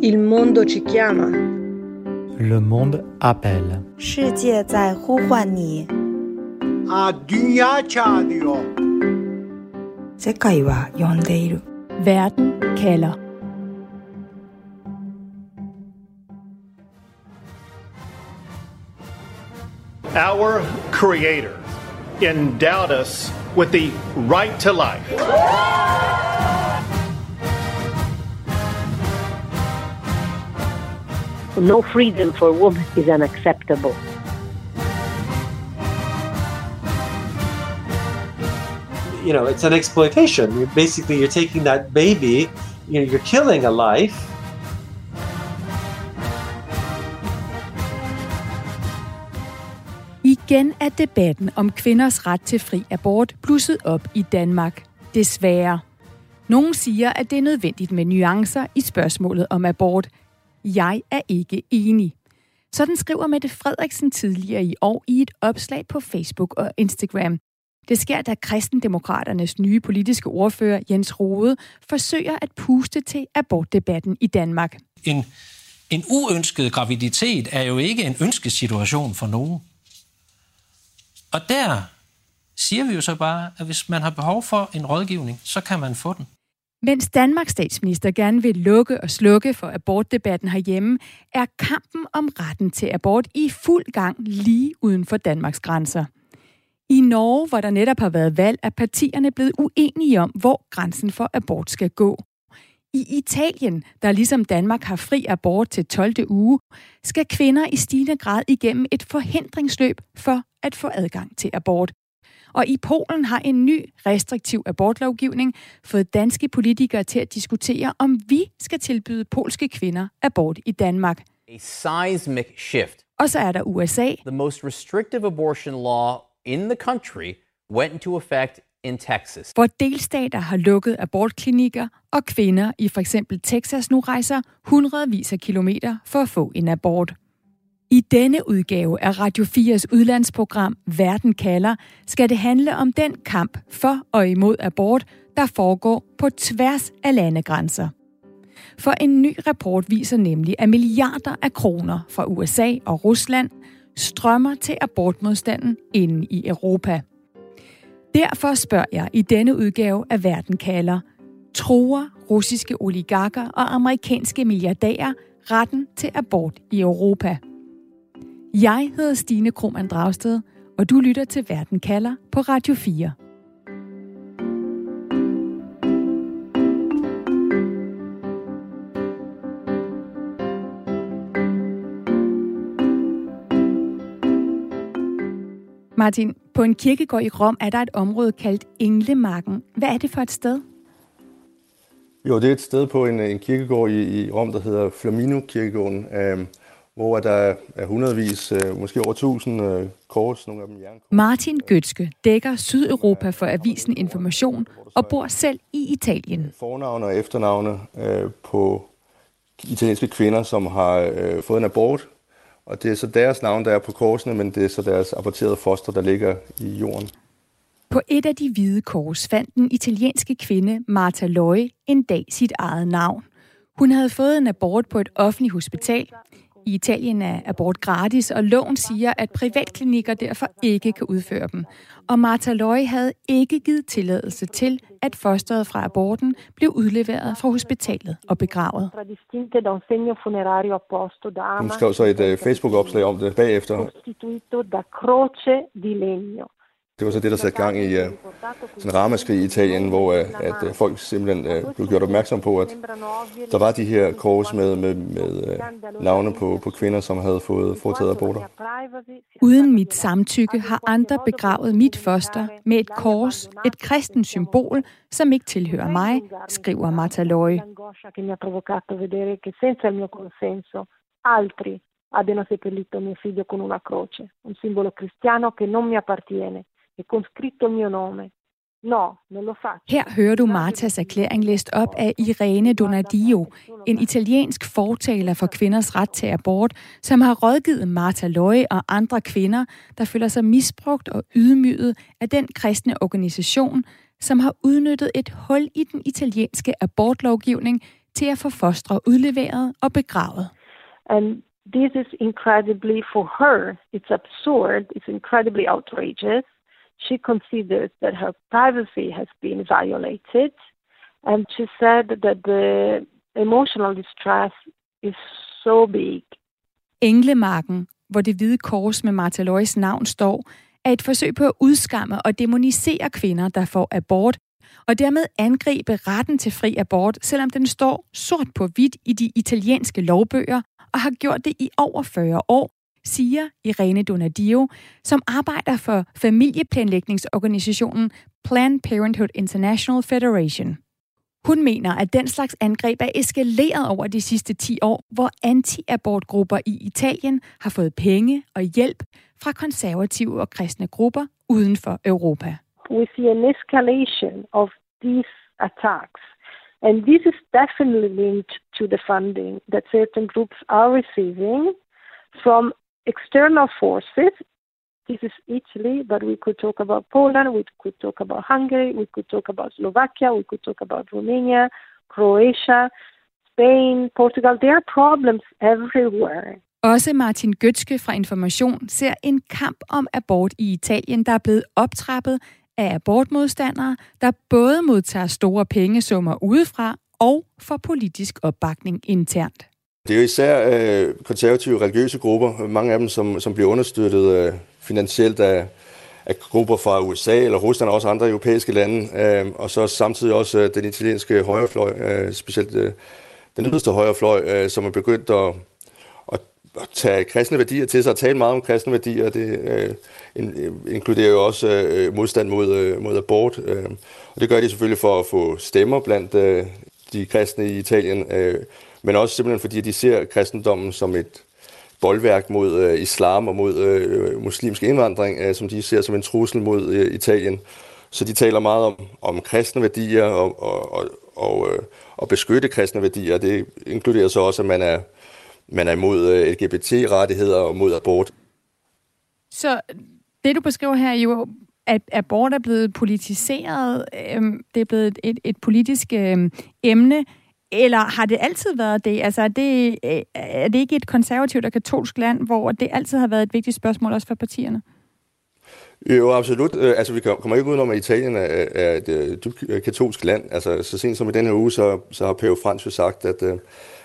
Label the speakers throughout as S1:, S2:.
S1: Il mondo ci chiama.
S2: Le monde appelle.
S3: 世界在呼唤你。
S4: A dünya çağırıyor.
S3: 世界は呼んでいる。
S5: Verden kalder.
S6: Our Creator endowed us with the right to life.
S7: No freedom for a woman is unacceptable.
S8: you know, it's an exploitation. You basically you're taking that baby, you know, you're killing a life.
S5: Igen er debatten om kvinders ret til fri abort blusset op i Danmark. Desværre. Nogle siger, at det er nødvendigt med nuancer i spørgsmålet om abort. Jeg er ikke enig. Sådan skriver Mette Frederiksen tidligere i år i et opslag på Facebook og Instagram. Det sker, da kristendemokraternes nye politiske ordfører Jens Rode forsøger at puste til abortdebatten i Danmark.
S9: En, en uønsket graviditet er jo ikke en ønskesituation for nogen. Og der siger vi jo så bare, at hvis man har behov for en rådgivning, så kan man få den.
S5: Mens Danmarks statsminister gerne vil lukke og slukke for abortdebatten herhjemme, er kampen om retten til abort i fuld gang lige uden for Danmarks grænser. I Norge, hvor der netop har været valg, er partierne blevet uenige om, hvor grænsen for abort skal gå. I Italien, der ligesom Danmark har fri abort til 12. uge, skal kvinder i stigende grad igennem et forhindringsløb for at få adgang til abort. Og i Polen har en ny restriktiv abortlovgivning fået danske politikere til at diskutere, om vi skal tilbyde polske kvinder abort i Danmark.
S10: A seismic shift.
S5: Og så er der USA.
S10: The most restrictive abortion law in the country went into effect in Texas.
S5: Hvor delstater har lukket abortklinikker, og kvinder i for eksempel Texas nu rejser hundredvis af kilometer for at få en abort. I denne udgave af Radio 4's udlandsprogram Verden kalder, skal det handle om den kamp for og imod abort, der foregår på tværs af landegrænser. For en ny rapport viser nemlig, at milliarder af kroner fra USA og Rusland strømmer til abortmodstanden inde i Europa. Derfor spørger jeg i denne udgave af Verden kalder, tror russiske oligarker og amerikanske milliardærer retten til abort i Europa? Jeg hedder Stine Krohmann Dragsted, og du lytter til Verden kalder på Radio 4. Martin, på en kirkegård i Rom er der et område kaldt Englemarken. Hvad er det for et sted?
S11: Jo, det er et sted på en, en kirkegård i, i Rom, der hedder Flamino-kirkegården, øh, hvor der er hundredvis, øh, måske over tusind øh, kors, nogle af dem jernkors.
S5: Martin Gøtske dækker Sydeuropa for avisen Information og bor selv i Italien.
S11: Fornavne og efternavne øh, på italienske kvinder, som har fået en abort, og det er så deres navn, der er på korsene, men det er så deres aborterede foster, der ligger i jorden.
S5: På et af de hvide kors fandt den italienske kvinde Marta Løje en dag sit eget navn. Hun havde fået en abort på et offentligt hospital. I Italien er abort gratis, og loven siger, at privatklinikker derfor ikke kan udføre dem. Og Marta Løje havde ikke givet tilladelse til, at fosteret fra aborten blev udleveret fra hospitalet og begravet.
S11: Hun skrev så et uh, Facebook-opslag om det bagefter. Det var så det, der satte gang i uh, sådan ramaskrig i Italien, hvor uh, at uh, folk simpelthen uh, blev gjort opmærksom på, at der var de her kors med, med, med uh, navne på, på kvinder, som havde fået foretaget aborter.
S5: Uden mit samtykke har andre begravet mit foster med et kors, et kristent symbol, som ikke tilhører mig, skriver Marta Løje.
S12: Altri abbiano seppellito mio figlio con una croce, un simbolo cristiano che non mi appartiene e con scritto il mio nome. No, non lo faccio.
S5: Her hører du Martas erklæring læst op af Irene Donadio, en italiensk fortaler for kvinders ret til abort, som har rådgivet Marta Løje og andre kvinder, der føler sig misbrugt og ydmyget af den kristne organisation, som har udnyttet et hul i den italienske abortlovgivning til at få fostre udleveret og begravet.
S12: And this is incredibly, for her, it's absurd, it's incredibly outrageous. She considers that her privacy has been violated. And she said that the emotional distress is so big.
S5: Englemarken, hvor det hvide kors med Martha Lois navn står, er et forsøg på at udskamme og demonisere kvinder, der får abort, og dermed angribe retten til fri abort, selvom den står sort på hvidt i de italienske lovbøger og har gjort det i over 40 år, siger Irene Donadio, som arbejder for familieplanlægningsorganisationen Planned Parenthood International Federation. Hun mener, at den slags angreb er eskaleret over de sidste 10 år, hvor anti-abortgrupper i Italien har fået penge og hjælp fra konservative og kristne grupper uden for Europa.
S12: We see an escalation of these attacks. And this is definitely linked to the funding that certain groups are receiving from external forces. This is Italy, but we could talk about Poland, we could talk about Hungary, we could talk about Slovakia, we could talk about Romania, Croatia, Spain, Portugal. There are problems everywhere.
S5: Også Martin Gøtske fra Information ser en kamp om abort i Italien, der er blevet optrappet af abortmodstandere, der både modtager store pengesummer udefra og får politisk opbakning internt.
S11: Det er jo især øh, konservative religiøse grupper, mange af dem, som, som bliver understøttet øh, finansielt af, af grupper fra USA eller Rusland og også andre europæiske lande, øh, og så samtidig også øh, den italienske højrefløj, øh, specielt øh, den yderste højrefløj, øh, som er begyndt at, at tage kristne værdier til sig og tale meget om kristne værdier. Det øh, øh inkluderer jo også øh, modstand mod, øh, mod abort. Øh, og det gør de selvfølgelig for at få stemmer blandt øh, de kristne i Italien, øh, men også simpelthen fordi de ser kristendommen som et boldværk mod øh, islam og mod øh, muslimsk indvandring, øh, som de ser som en trussel mod øh, Italien. Så de taler meget om, om kristne værdier og, og, og, og, øh, og beskytte kristne værdier. Det inkluderer så også, at man er man er imod øh, LGBT-rettigheder og mod abort.
S5: Så det, du beskriver her, er jo, at abort er blevet politiseret. Øhm, det er blevet et, et politisk øh, emne. Eller har det altid været det? Altså, er det, øh, er det ikke et konservativt og katolsk land, hvor det altid har været et vigtigt spørgsmål også for partierne?
S11: Jo, absolut. Øh, altså, vi kommer ikke udenom, at Italien er et øh, dybt katolsk land. Altså, så sent som i den her uge, så, så har Pave Frans jo sagt, at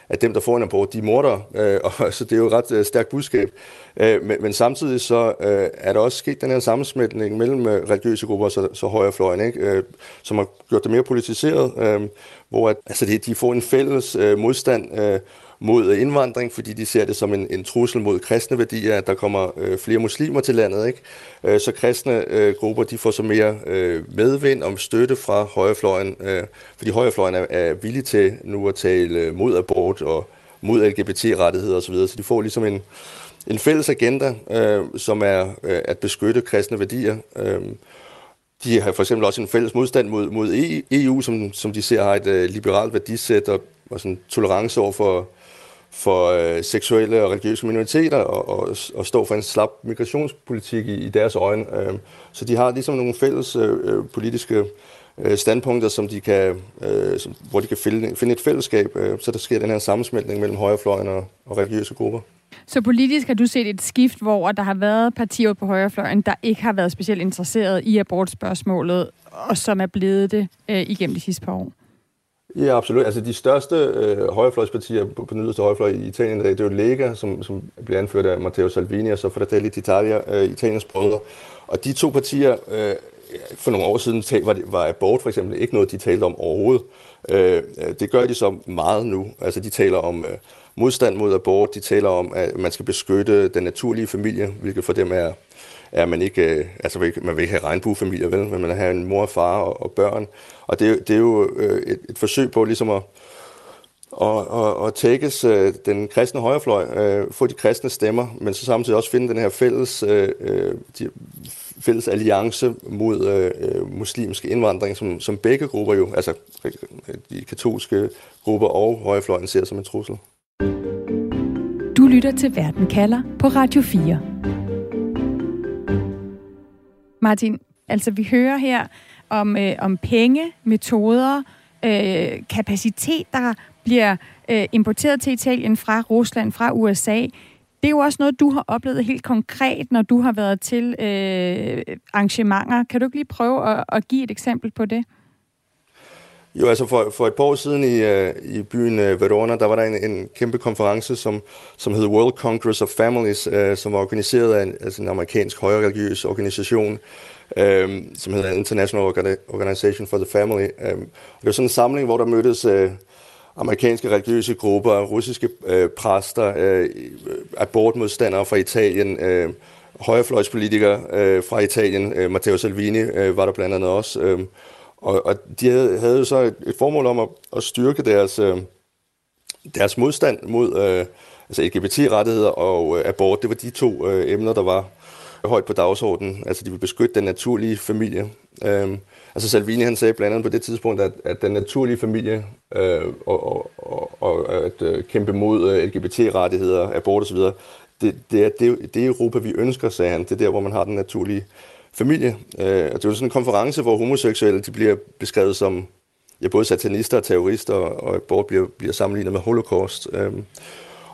S11: at dem, der får en abort, de er mordere, Øh, og, så det er jo et ret øh, stærkt budskab. Øh, men, men samtidig så øh, er der også sket den her sammensmeltning mellem øh, religiøse grupper og så, så højrefløjen, ikke? Øh, som har gjort det mere politiseret, øh, hvor at, altså, de, de får en fælles øh, modstand øh, mod indvandring, fordi de ser det som en, en trussel mod kristne værdier, at der kommer øh, flere muslimer til landet. Ikke? Øh, så kristne øh, grupper de får så mere øh, medvind om støtte fra højrefløjen, øh, fordi højrefløjen er, er villig til nu at tale mod abort og mod LGBT-rettigheder osv., så de får ligesom en, en fælles agenda, øh, som er øh, at beskytte kristne værdier. Øh, de har for eksempel også en fælles modstand mod, mod EU, som, som de ser har et øh, liberalt værdisæt og, og sådan tolerance over for for øh, seksuelle og religiøse minoriteter og, og, og stå for en slap migrationspolitik i, i deres øjne. Øh, så de har ligesom nogle fælles øh, øh, politiske øh, standpunkter, som de kan, øh, som, hvor de kan finde, finde et fællesskab, øh, så der sker den her sammensmeltning mellem højrefløjen og, og religiøse grupper.
S5: Så politisk har du set et skift, hvor der har været partier på højrefløjen, der ikke har været specielt interesseret i abortspørgsmålet, og som er blevet det øh, igennem de sidste par år?
S11: Ja, absolut. Altså de største øh, højrefløjspartier på, på den yderste højrefløj i Italien, det er jo Lega, som, som bliver anført af Matteo Salvini, og så Fratelli d'Italia, øh, Italiens brødre. Og de to partier, øh, for nogle år siden var, det, var abort for eksempel ikke noget, de talte om overhovedet. Øh, det gør de så meget nu. Altså de taler om øh, modstand mod abort, de taler om, at man skal beskytte den naturlige familie, hvilket for dem er er man ikke, øh, altså man vil ikke have regnbuefamilier, vel, men man vil have en mor, far og, og børn. Og det, det er jo øh, et, et forsøg på ligesom at, og, og, og tækkes øh, den kristne højrefløj, øh, få de kristne stemmer, men så samtidig også finde den her fælles, øh, øh de, fælles alliance mod øh, indvandring, som, som begge grupper jo, altså de katolske grupper og højrefløjen ser som en trussel.
S5: Du lytter til Verden kalder på Radio 4. Martin, altså vi hører her om, øh, om penge, metoder, øh, kapacitet, der bliver øh, importeret til Italien fra Rusland, fra USA. Det er jo også noget, du har oplevet helt konkret, når du har været til øh, arrangementer. Kan du ikke lige prøve at, at give et eksempel på det?
S11: Jo, altså for, for et par år siden i, uh, i byen uh, Verona, der var der en, en kæmpe konference, som, som hed World Congress of Families, uh, som var organiseret af en, altså en amerikansk højre religiøs organisation, uh, som hedder International Organization for the Family. Uh, det var sådan en samling, hvor der mødtes uh, amerikanske religiøse grupper, russiske uh, præster, uh, abortmodstandere fra Italien, uh, højrefløjspolitikere uh, fra Italien, uh, Matteo Salvini uh, var der blandt andet også, uh, og, og de havde, havde jo så et, et formål om at, at styrke deres, øh, deres modstand mod øh, altså LGBT-rettigheder og øh, abort. Det var de to øh, emner, der var højt på dagsordenen. Altså de vil beskytte den naturlige familie. Øh, altså Salvini han sagde blandt andet på det tidspunkt, at, at den naturlige familie øh, og, og, og, og at øh, kæmpe mod øh, LGBT-rettigheder, abort osv., det, det, er, det, det er Europa, vi ønsker, sagde han. Det er der, hvor man har den naturlige familie. Øh, og det var sådan en konference, hvor homoseksuelle de bliver beskrevet som ja, både satanister og terrorister, og abort bliver, bliver sammenlignet med holocaust. Øh,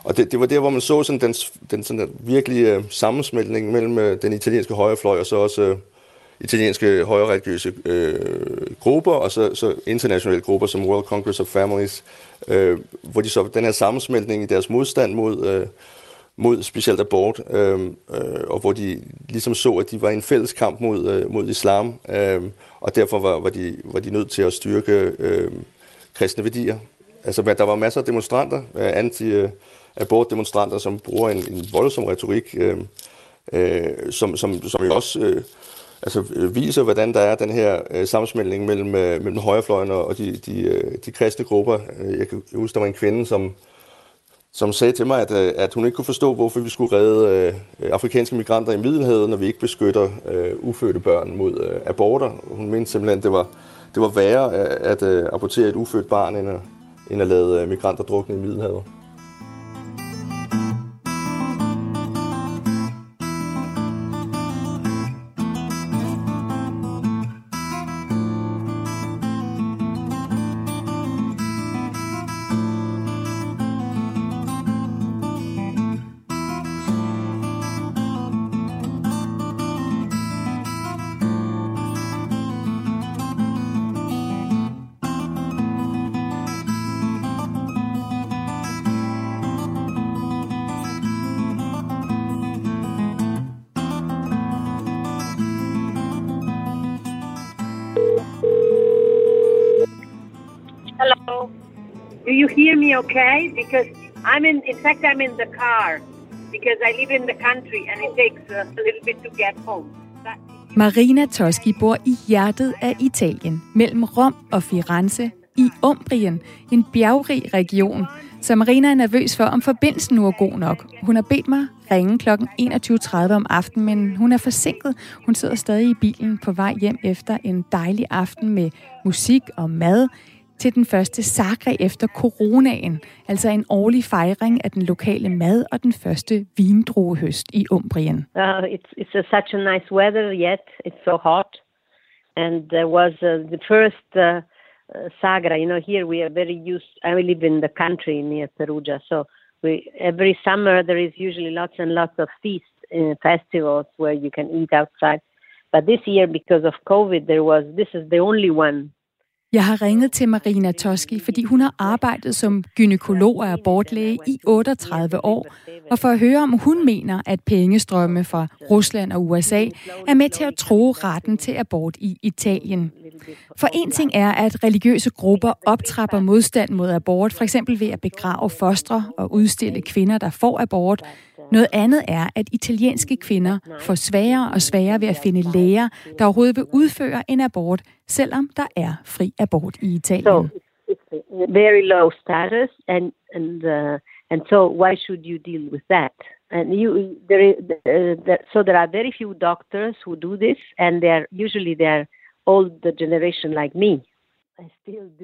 S11: og det, det var der, hvor man så sådan den, den sådan virkelige uh, sammensmeltning mellem øh, den italienske højrefløj og så også øh, italienske højreligiøse øh, grupper, og så, så internationale grupper som World Congress of Families, øh, hvor de så den her sammensmeltning i deres modstand mod Øh, mod specielt abort, øh, øh, og hvor de ligesom så, at de var i en fælles kamp mod, øh, mod islam, øh, og derfor var, var, de, var de nødt til at styrke øh, kristne værdier. Altså, der var masser af demonstranter, øh, anti-abort-demonstranter, som bruger en, en voldsom retorik, øh, øh, som, som, som jo også øh, altså, øh, viser, hvordan der er den her øh, sammensmeltning mellem, øh, mellem højrefløjen og de, de, øh, de kristne grupper. Øh, jeg kan huske, der var en kvinde, som som sagde til mig, at, øh, at hun ikke kunne forstå, hvorfor vi skulle redde øh, afrikanske migranter i Middelhavet, når vi ikke beskytter øh, ufødte børn mod øh, aborter. Hun mente simpelthen, at det var, det var værre at, at øh, abortere et ufødt barn, end at, end at lade øh, migranter drukne i Middelhavet.
S7: I'm in. In fact, I'm in the car because I live in the country and it takes a little bit to get home.
S5: Marina Toschi bor i hjertet af Italien, mellem Rom og Firenze, i Umbrien, en bjergrig region. Så Marina er nervøs for, om forbindelsen nu er god nok. Hun har bedt mig ringe kl. 21.30 om aftenen, men hun er forsinket. Hun sidder stadig i bilen på vej hjem efter en dejlig aften med musik og mad til den første sakre efter coronaen, altså en årlig fejring af den lokale mad og den første vindruehøst i Umbrien.
S7: Uh, it's it's a, such a nice weather yet. It's so hot, and there was uh, the first uh, uh, Sagra. You know, here we are very used. I live in the country near Perugia, so we every summer there is usually lots and lots of feasts, uh, festivals where you can eat outside. But this year, because of COVID, there was this is the only one
S5: jeg har ringet til Marina Toski, fordi hun har arbejdet som gynekolog og abortlæge i 38 år, og for at høre, om hun mener, at pengestrømme fra Rusland og USA er med til at tro retten til abort i Italien. For en ting er, at religiøse grupper optrapper modstand mod abort, for eksempel ved at begrave fostre og udstille kvinder, der får abort, noget andet er, at italienske kvinder får sværere og sværere ved at finde læger, der overhovedet vil udføre en abort, selvom der er fri abort i Italien. So
S7: it's very low status, and and uh, and so why should you deal with that? And you there, is, uh, there so there are very few doctors who do this, and they are usually they are old the generation like me.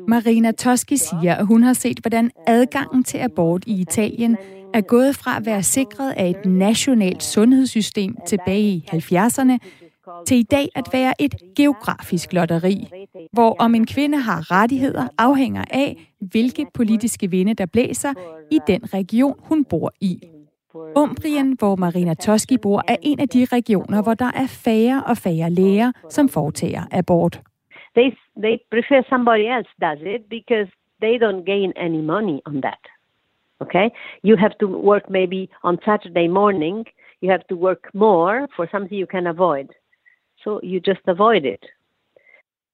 S5: Marina Toschi siger, at hun har set, hvordan adgangen til abort i Italien er gået fra at være sikret af et nationalt sundhedssystem tilbage i 70'erne til i dag at være et geografisk lotteri, hvor om en kvinde har rettigheder afhænger af, hvilke politiske vinde der blæser i den region, hun bor i. Umbrien, hvor Marina Toski bor, er en af de regioner, hvor der er færre og færre læger, som foretager abort.
S7: They, they prefer somebody else does it because they don't gain any money on that. Okay? You have to work maybe on Saturday morning, you have to work more for something you can avoid. So you just avoid it.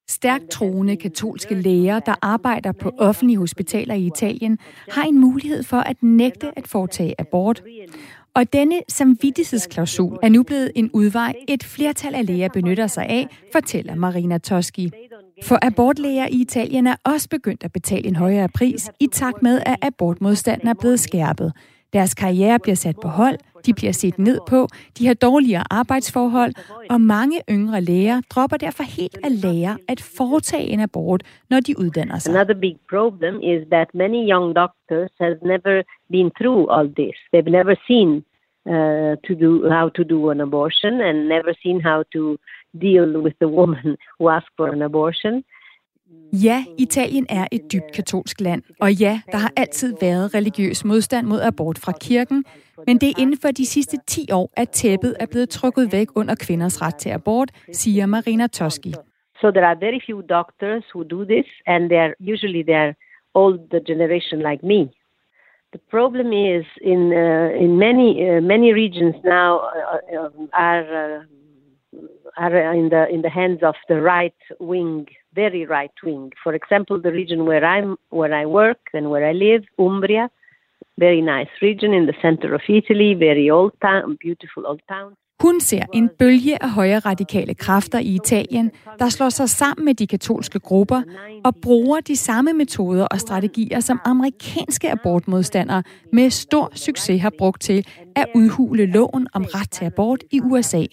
S5: Stærkt troende katolske læger, der arbejder på offentlige hospitaler i Italien, har en mulighed for at nægte at foretage abort. Og denne samvittighedsklausul er nu blevet en udvej, et flertal af læger benytter sig af, fortæller Marina Toski. For abortlæger i Italien er også begyndt at betale en højere pris, i takt med, at abortmodstanden er blevet skærpet. Deres karriere bliver sat på hold, de bliver set ned på, de har dårligere arbejdsforhold, og mange yngre læger dropper derfor helt at lære at foretage en abort, når de uddanner sig.
S7: Another big problem is that many young doctors have never been through all this. They've never seen uh, to do how to do an abortion and never seen how to deal with the woman who asks for an abortion.
S5: Ja, Italien er et dybt katolsk land, og ja, der har altid været religiøs modstand mod abort fra kirken, men det er inden for de sidste 10 år, at tæppet er blevet trukket væk under kvinders ret til abort, siger Marina Toski.
S7: So there are very few doctors who do this, and they are usually they are old the generation like me. The problem is in uh, in many uh, many regions now uh, uh um, are uh, are in the in the hands of the right wing, very right wing. For example, the region where I'm where I work and where I live, Umbria, very nice region in the center of Italy, very old town, beautiful old town.
S5: Hun ser en bølge af højre radikale kræfter i Italien, der slår sig sammen med de katolske grupper og bruger de samme metoder og strategier, som amerikanske abortmodstandere med stor succes har brugt til at udhule loven om ret til abort i USA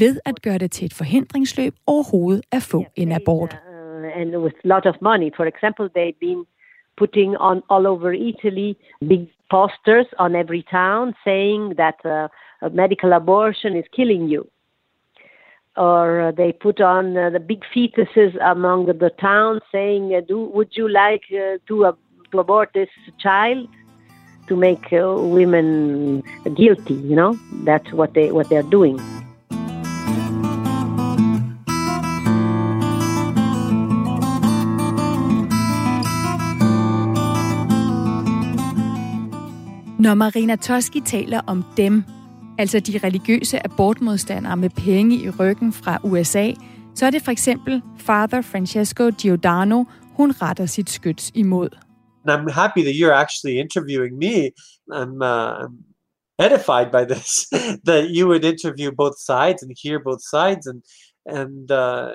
S5: ved at gøre det til et forhindringsløb overhovedet at få en abort.
S7: And with a lot of money. For example, they've been putting on all over Italy big posters on every town saying that uh, a medical abortion is killing you. Or uh, they put on uh, the big fetuses among the, the town saying, uh, "Do would you like uh, to, uh, to abort this child?" To make uh, women guilty, you know, that's what they what they're doing.
S5: Når Marina Toski taler om dem, altså de religiøse abortmodstandere med penge i ryggen fra USA, så er det for eksempel Father Francesco Giordano, hun retter sit skyts imod.
S8: And I'm happy that you're actually interviewing me. I'm, uh, I'm edified by this, that you would interview both sides and hear both sides. And, and uh,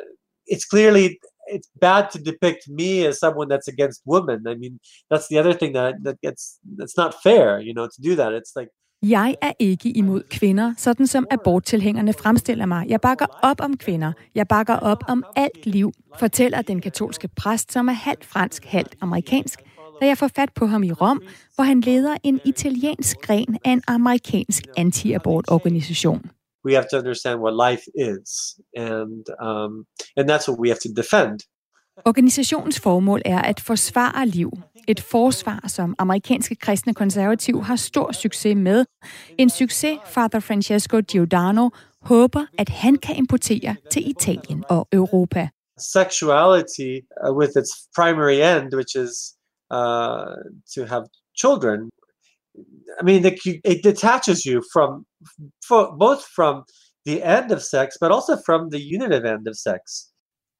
S8: it's clearly it's bad to depict me as someone that's against women. I mean, that's the other thing that that gets that's not fair, you know, to do that. It's like
S5: Jeg er ikke imod kvinder, sådan som aborttilhængerne fremstiller mig. Jeg bakker op om kvinder. Jeg bakker op om alt liv, fortæller den katolske præst, som er halvt fransk, halvt amerikansk, da jeg får fat på ham i Rom, hvor han leder en italiensk gren af en amerikansk antiabortorganisation
S8: we have to understand what life is, and um, and that's what we have to defend.
S5: Organisationens formål er at forsvare liv. Et forsvar, som amerikanske kristne konservative har stor succes med. En succes, Father Francesco Giordano håber, at han kan importere til Italien og Europa.
S8: Sexuality, uh, with its primary end, which is uh, to have children, i mean, it, it detaches you from, for, both from the end of sex, but also from the unitive end of sex.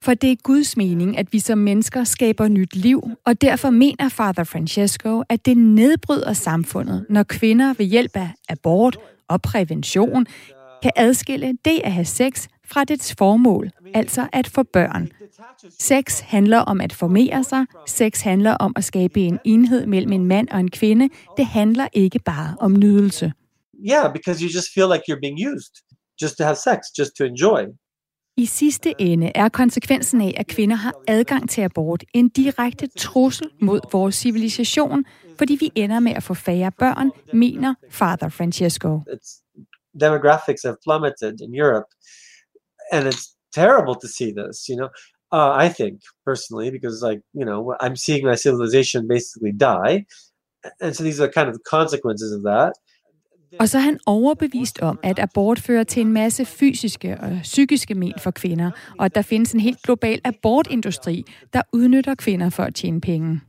S5: For det er Guds mening, at vi som mennesker skaber nyt liv, og derfor mener Father Francesco, at det nedbryder samfundet, når kvinder ved hjælp af abort og prævention kan adskille det at have sex fra dets formål, altså at få børn. Sex handler om at formere sig, sex handler om at skabe en enhed mellem en mand og en kvinde. Det handler ikke bare om nydelse.
S8: Yeah, because you just feel like you're being used just to have sex, just to enjoy.
S5: I sidste ende er konsekvensen af, at kvinder har adgang til abort, en direkte trussel mod vores civilisation, fordi vi ender med at få færre børn, mener Father Francesco.
S8: Demographics have plummeted in Europe. And it's terrible to see this. You know, uh, I think personally because like you know I'm seeing my civilization basically die, and so these are kind of the consequences of that.
S5: Og så er han overbevist om, at abort fører til en masse fysiske og psykiske men for kvinder, og at der findes en helt global abortindustri, der udnytter kvinder for at tjene penge.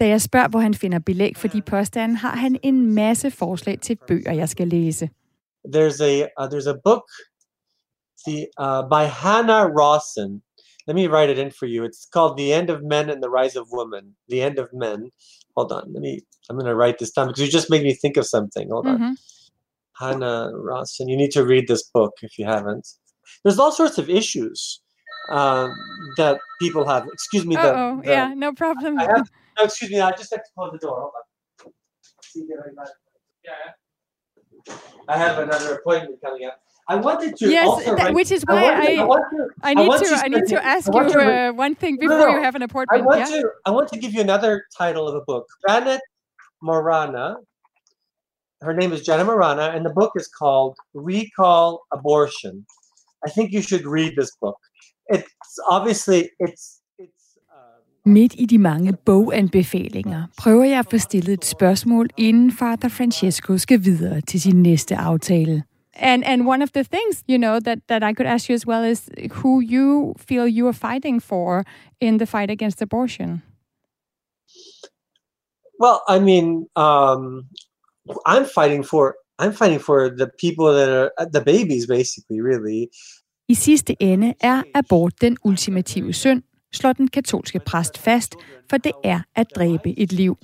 S5: Da jeg spørger, hvor han finder belæg for de påstande, har han en masse forslag til bøger, jeg skal læse.
S8: There's a uh, there's a book the, uh, by Hannah Rawson. Let me write it in for you. It's called The End of Men and the Rise of Women. The End of Men. Hold on. Let me. I'm going to write this down because you just made me think of something. Hold on.
S5: Mm-hmm.
S8: Hannah Rawson. You need to read this book if you haven't. There's all sorts of issues um, that people have. Excuse me.
S5: Oh, yeah, no problem.
S8: I have, no, excuse me. I just have to close the door. Hold on. See if I got it. Yeah. I have another appointment coming up. I wanted to
S5: Yes,
S8: also
S5: that-
S8: write-
S5: which is why
S8: want to-
S5: I-
S8: want to,
S5: I need
S8: want
S5: to I need to ask you
S8: to
S5: uh, one thing before
S8: no,
S5: you have an
S8: I
S5: appointment.
S8: want
S5: yeah?
S8: to I want to give you another title of a book. Janet Morana. Her name is Janet Morana, and the book is called Recall Abortion. I think you should read this book. It's obviously it's it's um,
S5: Midt i de mange boganbefalinger prøver jeg at få stillet et spørgsmål, inden Father Francesco skal videre til sin næste aftale. And and one of the things, you know, that, that I could ask you as well is who you feel you are fighting for in the fight against abortion.
S8: well, I mean, um, I'm fighting for I'm fighting for the people that are uh, the babies, basically, really.
S5: I sidste ende er abort den ultimative synd, slår den katolske præst fast, for det er at dræbe et liv.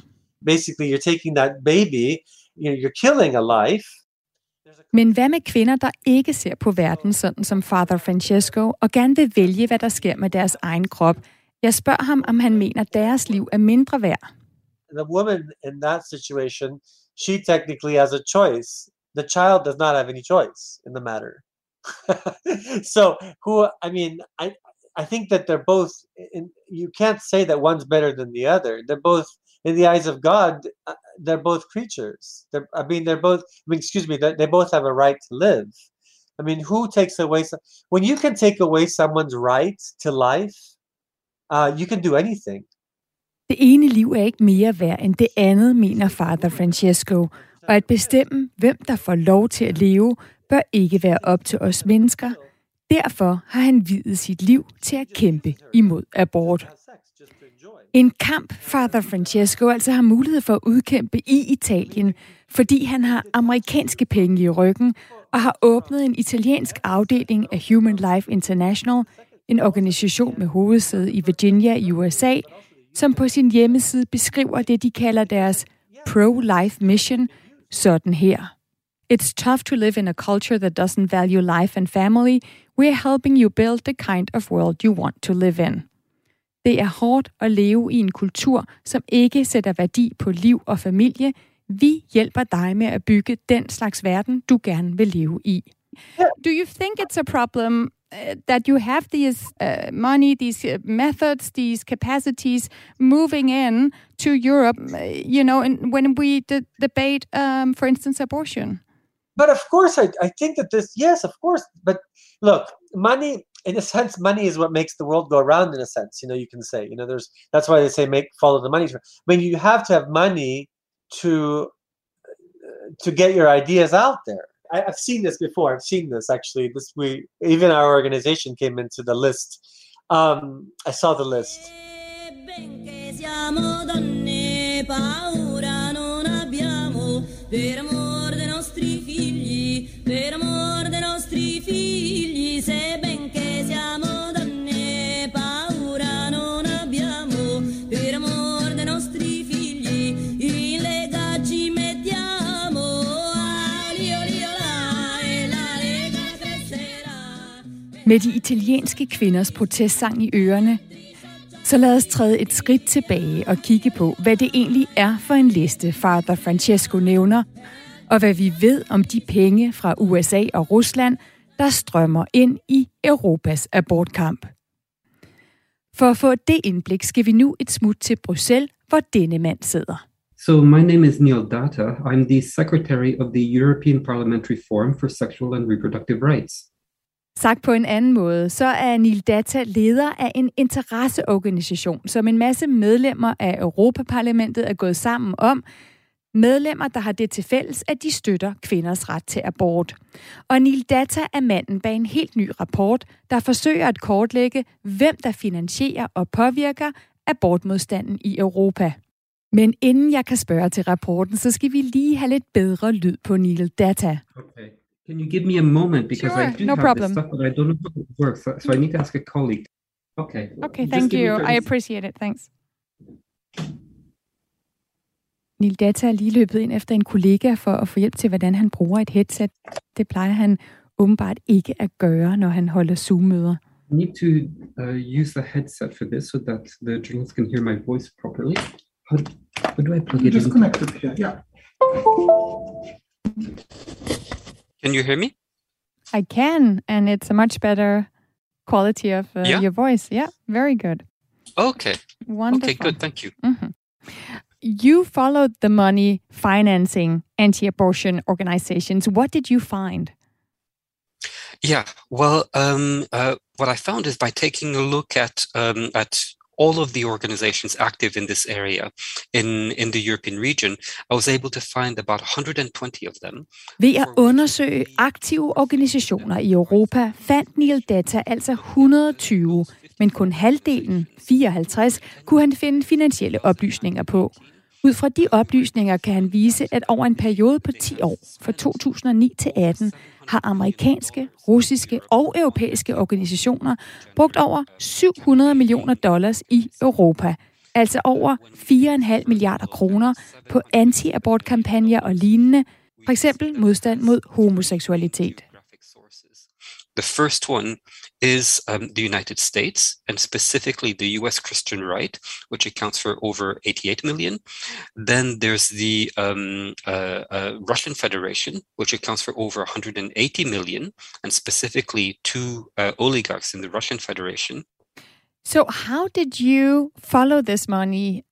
S8: Basically, you're taking that baby, you know, you're killing a life.
S5: Men hvad med kvinder, der ikke ser på verden sådan som Father Francesco, og gerne vil vælge, hvad der sker med deres egen krop? Jeg spørger ham, om han mener, at deres liv er mindre værd.
S8: The woman in that situation, she technically has a choice. The child does not have any choice in the matter. so, who? I mean, I I think that they're both. In, you can't say that one's better than the other. They're both, in the eyes of God, uh, they're both creatures. They're, I mean, they're both. I mean, excuse me. They, they both have a right to live. I mean, who takes away some, when you can take away someone's right to life? Uh, you can do anything.
S5: Det ene liv er ikke mere værd end det andet, mener Father Francesco. Og at bestemme, hvem der får lov til at leve, bør ikke være op til os mennesker. Derfor har han videt sit liv til at kæmpe imod abort. En kamp, Father Francesco altså har mulighed for at udkæmpe i Italien, fordi han har amerikanske penge i ryggen og har åbnet en italiensk afdeling af Human Life International, en organisation med hovedsæde i Virginia i USA, som på sin hjemmeside beskriver det, de kalder deres pro-life mission, sådan her. It's tough to live in a culture that doesn't value life and family. We're helping you build the kind of world you want to live in. Det er hårdt at leve i en kultur, som ikke sætter værdi på liv og familie. Vi hjælper dig med at bygge den slags verden, du gerne vil leve i. Do you think it's a problem uh, that you have these uh, money, these uh, methods, these capacities moving in to Europe, uh, you know, and when we d- debate, um, for instance, abortion?
S8: but of course I, I think that this yes of course but look money in a sense money is what makes the world go around in a sense you know you can say you know there's that's why they say make follow the money. I mean you have to have money to to get your ideas out there. I, i've seen this before. I've seen this actually. This we even our organization came into the list. Um i saw the list.
S1: Per amor dei nostri figli, per amor
S5: Med de italienske kvinders protestsang i ørerne, så lad os træde et skridt tilbage og kigge på, hvad det egentlig er for en liste, Father Francesco nævner, og hvad vi ved om de penge fra USA og Rusland, der strømmer ind i Europas abortkamp. For at få det indblik skal vi nu et smut til Bruxelles, hvor denne mand sidder.
S13: So, my name is Neil Data. I'm the secretary of the European Parliamentary Forum for Sexual and Reproductive Rights.
S5: Sagt på en anden måde, så er Neil Data leder af en interesseorganisation, som en masse medlemmer af Europaparlamentet er gået sammen om. Medlemmer, der har det til fælles, at de støtter kvinders ret til abort. Og Neil Data er manden bag en helt ny rapport, der forsøger at kortlægge, hvem der finansierer og påvirker abortmodstanden i Europa. Men inden jeg kan spørge til rapporten, så skal vi lige have lidt bedre lyd på Neil Data.
S13: Okay. Can you give me a moment because
S5: Sure,
S13: I do
S5: no
S13: have
S5: problem.
S13: this stuff, but I don't know how it works, so, so I need to ask a colleague. Okay.
S5: Okay, thank you. I appreciate it. Thanks. Neil Data er lige løbet ind efter en kollega for at få hjælp til, hvordan han bruger et headset. Det plejer han åbenbart ikke at gøre, når han holder Zoom-møder.
S13: I need to uh, use the headset for this so that the journalists can hear my voice properly. How, how do I plug it
S14: Just
S13: in?
S14: connect it here. Yeah.
S15: Can you hear me?
S5: I can, and it's a much better quality of uh,
S15: Yeah?
S5: your voice. Yeah, very good.
S15: Okay.
S5: Wonderful.
S15: Okay, good. Thank you.
S5: Mhm. You followed the money financing anti abortion organizations. What did you find?
S15: Yeah. Well, um, uh, what I found is by taking a look at um, at all of the organizations active in this area in in the European region, I was able to find about 120 of them.
S5: Ved at undersøge aktive organisationer i Europa, fandt Neil Data altså 120, men kun halvdelen, 54, kunne han finde finansielle oplysninger på. Ud fra de oplysninger kan han vise, at over en periode på 10 år, fra 2009 til 18, har amerikanske, russiske og europæiske organisationer brugt over 700 millioner dollars i Europa, altså over 4,5 milliarder kroner på anti-abortkampagner og lignende, for eksempel modstand mod homoseksualitet.
S15: The first one is um, the United States, and specifically the US Christian right, which accounts for over 88 million. Then there's the um, uh, uh, Russian Federation, which accounts for over 180 million, and specifically two uh, oligarchs in the Russian Federation.
S5: So how did you follow this money?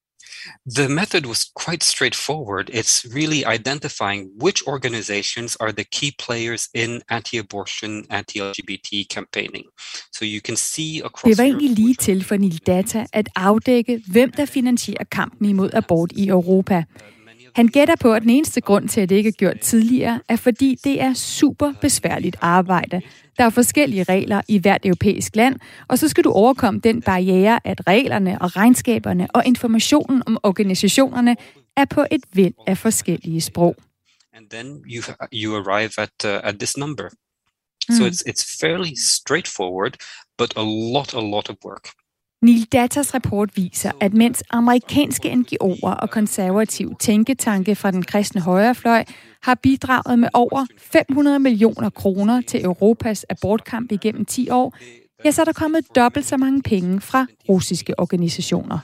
S15: The method was quite straightforward. It's really identifying which organizations are the key players in anti abortion, anti LGBT campaigning. So you can see across
S5: Det var egentlig lige til for Neil Data at afdække, hvem der finansierer kampen imod abort i Europa. Han gætter på, at den eneste grund til, at det ikke er gjort tidligere, er fordi det er super besværligt arbejde. Der er forskellige regler i hvert europæisk land, og så skal du overkomme den barriere, at reglerne og regnskaberne og informationen om organisationerne er på et væld af forskellige sprog.
S15: and then you you arrive at uh, at this number. So
S5: Mm.
S15: it's it's fairly straightforward, but a lot a lot of work.
S5: Neil Datas rapport viser, at mens amerikanske NGO'er og konservative tænketanke fra den kristne højrefløj har bidraget med over 500 millioner kroner til Europas abortkamp igennem 10 år, ja, så er der kommet dobbelt så mange penge fra russiske organisationer.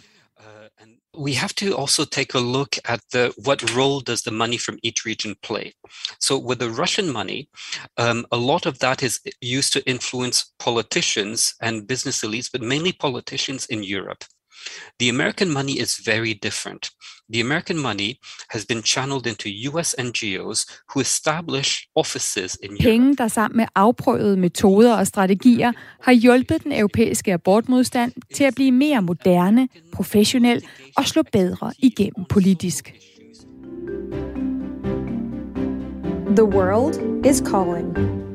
S15: We have to also take a look at the what role does the money from each region play. So with the Russian money, um, a lot of that is used to influence politicians and business elites, but mainly politicians in Europe. The American money is very different. The American money has been channeled into US NGOs who establish offices in Europe.
S5: Penge, der sammen med afprøvede metoder og strategier har hjulpet den europæiske abortmodstand til at blive mere moderne, professionel og slå bedre igennem politisk.
S16: The world is calling.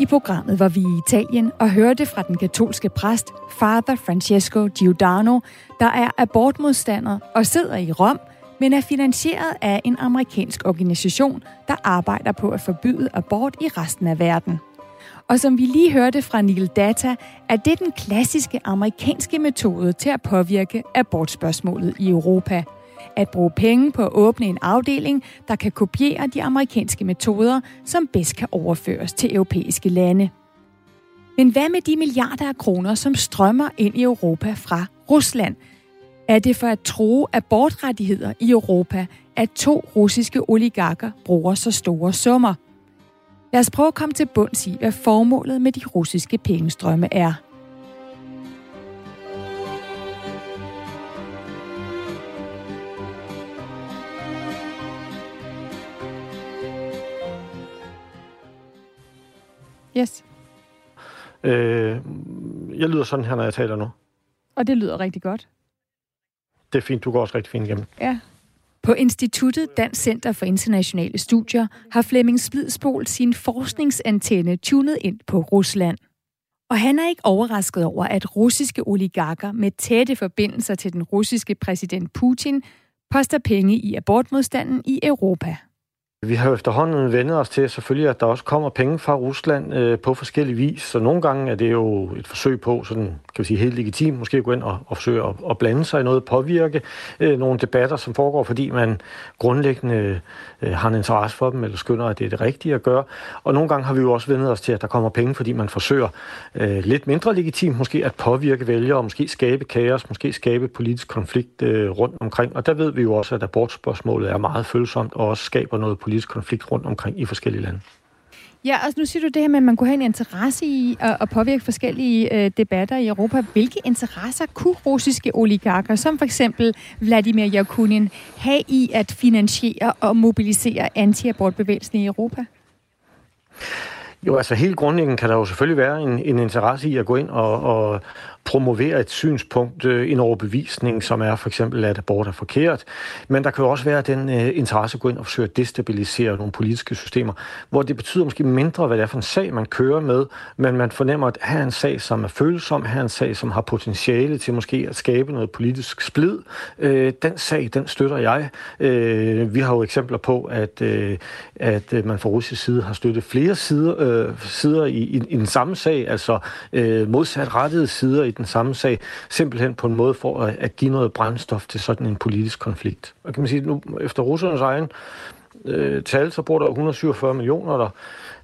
S5: I programmet var vi i Italien og hørte fra den katolske præst Father Francesco Giordano, der er abortmodstander og sidder i Rom, men er finansieret af en amerikansk organisation, der arbejder på at forbyde abort i resten af verden. Og som vi lige hørte fra Neil Data, er det den klassiske amerikanske metode til at påvirke abortspørgsmålet i Europa at bruge penge på at åbne en afdeling, der kan kopiere de amerikanske metoder, som bedst kan overføres til europæiske lande. Men hvad med de milliarder af kroner, som strømmer ind i Europa fra Rusland? Er det for at tro abortrettigheder i Europa, at to russiske oligarker bruger så store summer? Lad os prøve at komme til bunds i, hvad formålet med de russiske pengestrømme er. Yes.
S14: Øh, jeg lyder sådan her, når jeg taler nu.
S5: Og det lyder rigtig godt.
S14: Det er fint, du går også rigtig fint igennem.
S5: Ja. På Instituttet Dansk Center for Internationale Studier har Flemming Splidsbol sin forskningsantenne tunet ind på Rusland. Og han er ikke overrasket over, at russiske oligarker med tætte forbindelser til den russiske præsident Putin poster penge i abortmodstanden i Europa.
S14: Vi har jo efterhånden vendet os til selvfølgelig, at der også kommer penge fra Rusland øh, på forskellige vis. Så nogle gange er det jo et forsøg på, sådan, kan vi sige, helt legitimt, måske at gå ind og, og forsøge at, at blande sig i noget, påvirke øh, nogle debatter, som foregår, fordi man grundlæggende øh, har en interesse for dem, eller skynder, at det er det rigtige at gøre. Og nogle gange har vi jo også vendet os til, at der kommer penge, fordi man forsøger øh, lidt mindre legitimt måske at påvirke vælgere, måske skabe kaos, måske skabe politisk konflikt øh, rundt omkring. Og der ved vi jo også, at abortspørgsmålet er meget følsomt og også skaber noget politisk konflikt rundt omkring i forskellige lande.
S5: Ja, og nu siger du det her med, at man kunne have en interesse i at, at påvirke forskellige øh, debatter i Europa. Hvilke interesser kunne russiske oligarker, som for eksempel Vladimir Yakunin, have i at finansiere og mobilisere anti-abortbevægelsen i Europa?
S14: Jo, altså helt grundlæggende kan der jo selvfølgelig være en, en interesse i at gå ind og, og promovere et synspunkt, øh, en overbevisning, som er for eksempel, at abort er forkert. Men der kan jo også være den øh, interesse at gå ind og forsøge at destabilisere nogle politiske systemer, hvor det betyder måske mindre, hvad det er for en sag, man kører med, men man fornemmer, at her er en sag, som er følsom, her er en sag, som har potentiale til måske at skabe noget politisk splid. Øh, den sag, den støtter jeg. Øh, vi har jo eksempler på, at, øh, at øh, man fra russisk side har støttet flere sider, øh, sider i, i, i den samme sag, altså øh, modsatrettede sider i den samme sag, simpelthen på en måde for at, at give noget brændstof til sådan en politisk konflikt. Og kan man sige, nu efter russernes egen øh, tal, så bor der 147 millioner der.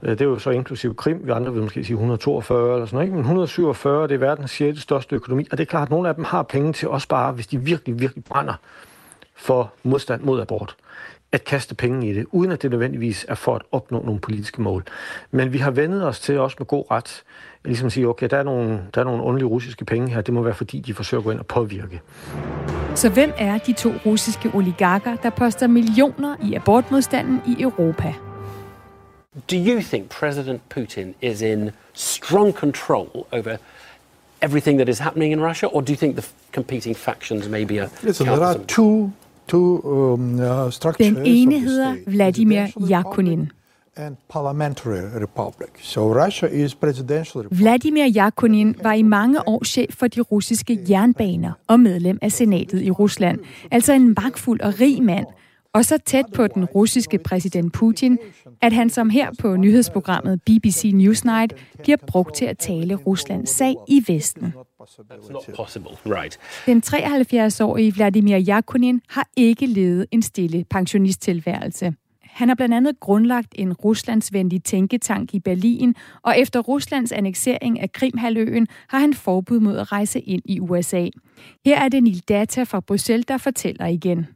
S14: Øh, det er jo så inklusiv Krim, vi andre vil måske sige 142 eller sådan noget, ikke? men 147 det er verdens 6. største økonomi, og det er klart, at nogle af dem har penge til også bare, hvis de virkelig, virkelig brænder for modstand mod abort at kaste penge i det, uden at det nødvendigvis er for at opnå nogle politiske mål. Men vi har vendet os til også med god ret, ligesom at sige, okay, der er, nogle, der er nogle underlige russiske penge her, det må være fordi, de forsøger at gå ind og påvirke.
S5: Så hvem er de to russiske oligarker, der poster millioner i abortmodstanden i Europa?
S17: Do you think President Putin is in strong control over everything that is happening in Russia, or do you think the competing factions maybe are
S18: Listen, there are two um, uh, structures
S5: Den ene hedder Vladimir Yakunin.
S18: and parliamentary republic. So Russia is presidential republic.
S5: Vladimir Yakunin var i mange år chef for de russiske jernbaner og medlem af senatet i Rusland. Altså en magtfuld og rig mand, og så tæt på den russiske præsident Putin, at han som her på nyhedsprogrammet BBC Newsnight bliver brugt til at tale Ruslands sag i Vesten.
S17: Right.
S5: Den 73-årige Vladimir Yakunin har ikke levet en stille pensionisttilværelse. Han har blandt andet grundlagt en ruslandsvenlig tænketank i Berlin, og efter Ruslands annektering af Krimhaløen har han forbud mod at rejse ind i USA. Her er det Neil Data fra Bruxelles, der fortæller igen.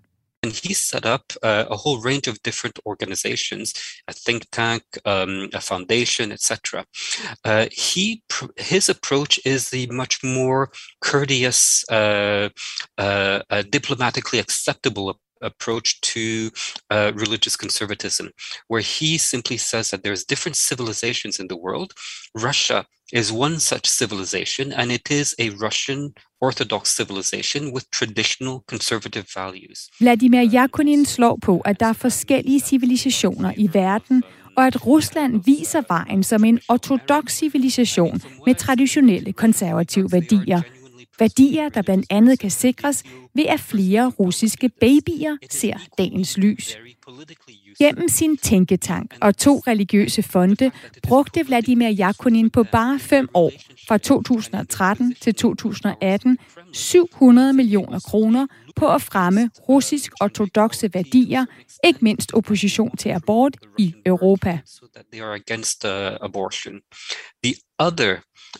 S15: And he set up uh, a whole range of different organizations, a think tank, um, a foundation, etc. Uh, he his approach is the much more courteous, uh, uh, uh diplomatically acceptable approach to uh, religious conservatism, where he simply says that there's different civilizations in the world. Russia is one such civilization, and it is a Russian Orthodox civilization with traditional conservative values.
S5: Vladimir Yakunin slår på, at der er forskellige civilisationer i verden, og at Rusland viser vejen som en ortodox civilisation med traditionelle konservative værdier. Værdier, der blandt andet kan sikres ved, at flere russiske babyer ser dagens lys. Gennem sin tænketank og to religiøse fonde brugte Vladimir Yakunin på bare fem år, fra 2013 til 2018, 700 millioner kroner på at fremme russisk ortodoxe værdier, ikke mindst opposition til abort i Europa.
S15: they are against uh, abortion. The other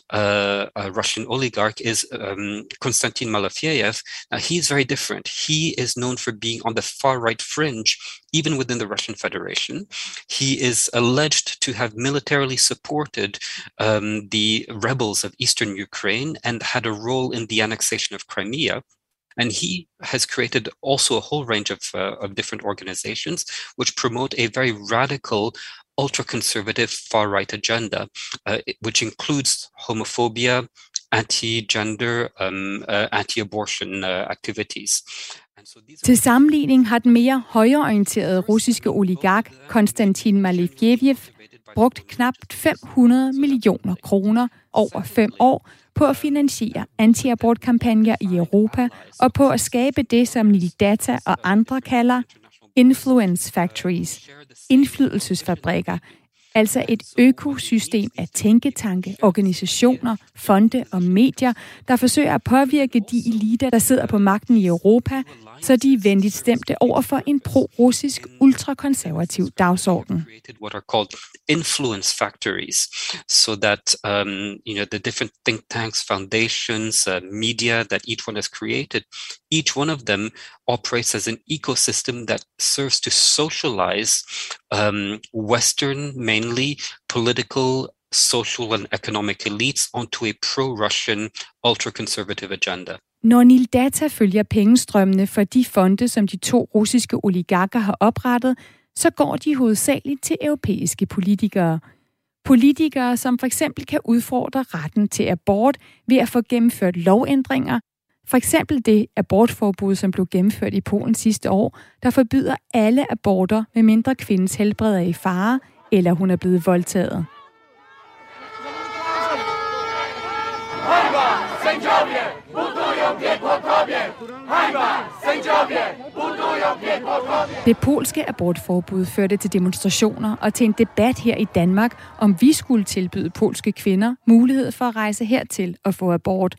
S15: uh, uh, Russian oligarch is um, Konstantin Malafiev. Now, he's very different. He is known for being on the far right fringe, even within the Russian Federation. He is alleged to have militarily supported um, the rebels of eastern Ukraine and had a role in the annexation of Crimea. And he has created also a whole range of, uh, of different organizations which promote a very radical ultra conservative far right agenda, uh, which includes homophobia, anti gender, um, uh, anti abortion uh, activities.
S5: Til sammenligning har den mere højreorienterede russiske oligark Konstantin Malefjev brugt knap 500 millioner kroner over fem år på at finansiere antiabortkampagner i Europa og på at skabe det, som Nil Data og andre kalder influence factories, indflydelsesfabrikker, altså et økosystem af tænketanke, organisationer, fonde og medier, der forsøger at påvirke de eliter, der sidder på magten i Europa, så de er venligt stemte over for en pro-russisk ultrakonservativ dagsorden.
S15: What are called influence factories, so that um, you know the different think tanks, foundations, uh, media that each one has created, each one of them operates as an ecosystem that serves to socialize um, Western, mainly political, social, and economic elites onto a pro-Russian, ultra-conservative agenda.
S5: Når Nil Data følger pengestrømmene for de fonde, som de to russiske oligarker har oprettet, så går de hovedsageligt til europæiske politikere. Politikere, som for eksempel kan udfordre retten til abort ved at få gennemført lovændringer, for eksempel det abortforbud, som blev gennemført i Polen sidste år, der forbyder alle aborter, med mindre kvindens helbred er i fare, eller hun er blevet voldtaget. Det polske abortforbud førte til demonstrationer og til en debat her i Danmark, om vi skulle tilbyde polske kvinder mulighed for at rejse hertil og få abort.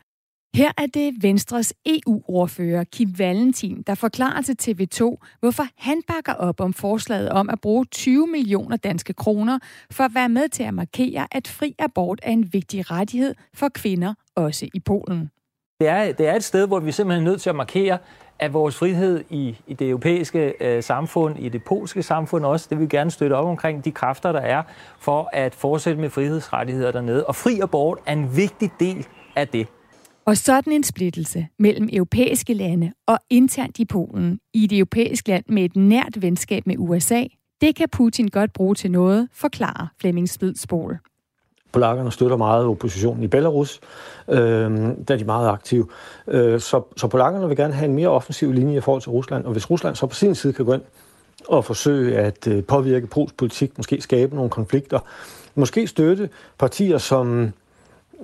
S5: Her er det Venstres EU-ordfører Kim Valentin, der forklarer til TV2, hvorfor han bakker op om forslaget om at bruge 20 millioner danske kroner for at være med til at markere, at fri abort er en vigtig rettighed for kvinder, også i Polen.
S19: Det er, det er et sted, hvor vi simpelthen er nødt til at markere, at vores frihed i, i det europæiske øh, samfund, i det polske samfund også, det vil vi gerne støtte op omkring de kræfter, der er for at fortsætte med frihedsrettigheder dernede. Og fri abort er en vigtig del af det.
S5: Og sådan en splittelse mellem europæiske lande og internt i Polen, i et europæisk land med et nært venskab med USA, det kan Putin godt bruge til noget, forklarer Flemming Spidsbol.
S14: Polakkerne støtter meget oppositionen i Belarus, øh, der er de meget aktive. Øh, så, så polakkerne vil gerne have en mere offensiv linje i forhold til Rusland, og hvis Rusland så på sin side kan gå ind og forsøge at øh, påvirke polsk politik, måske skabe nogle konflikter, måske støtte partier, som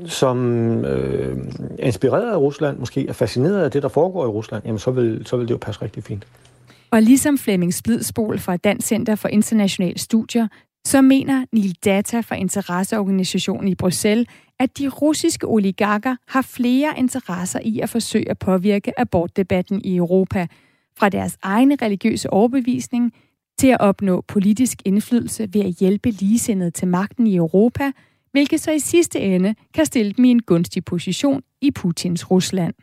S14: som øh, er inspireret af Rusland, måske er fascineret af det, der foregår i Rusland, jamen så vil, så vil det jo passe rigtig fint.
S5: Og ligesom Flemming Splidsbol fra Dansk Center for Internationale Studier, så mener Nil Data fra interesseorganisationen i Bruxelles, at de russiske oligarker har flere interesser i at forsøge at påvirke abortdebatten i Europa, fra deres egne religiøse overbevisning til at opnå politisk indflydelse ved at hjælpe ligesindede til magten i Europa, hvilket så i sidste ende kan stille dem i en gunstig position i Putins Rusland.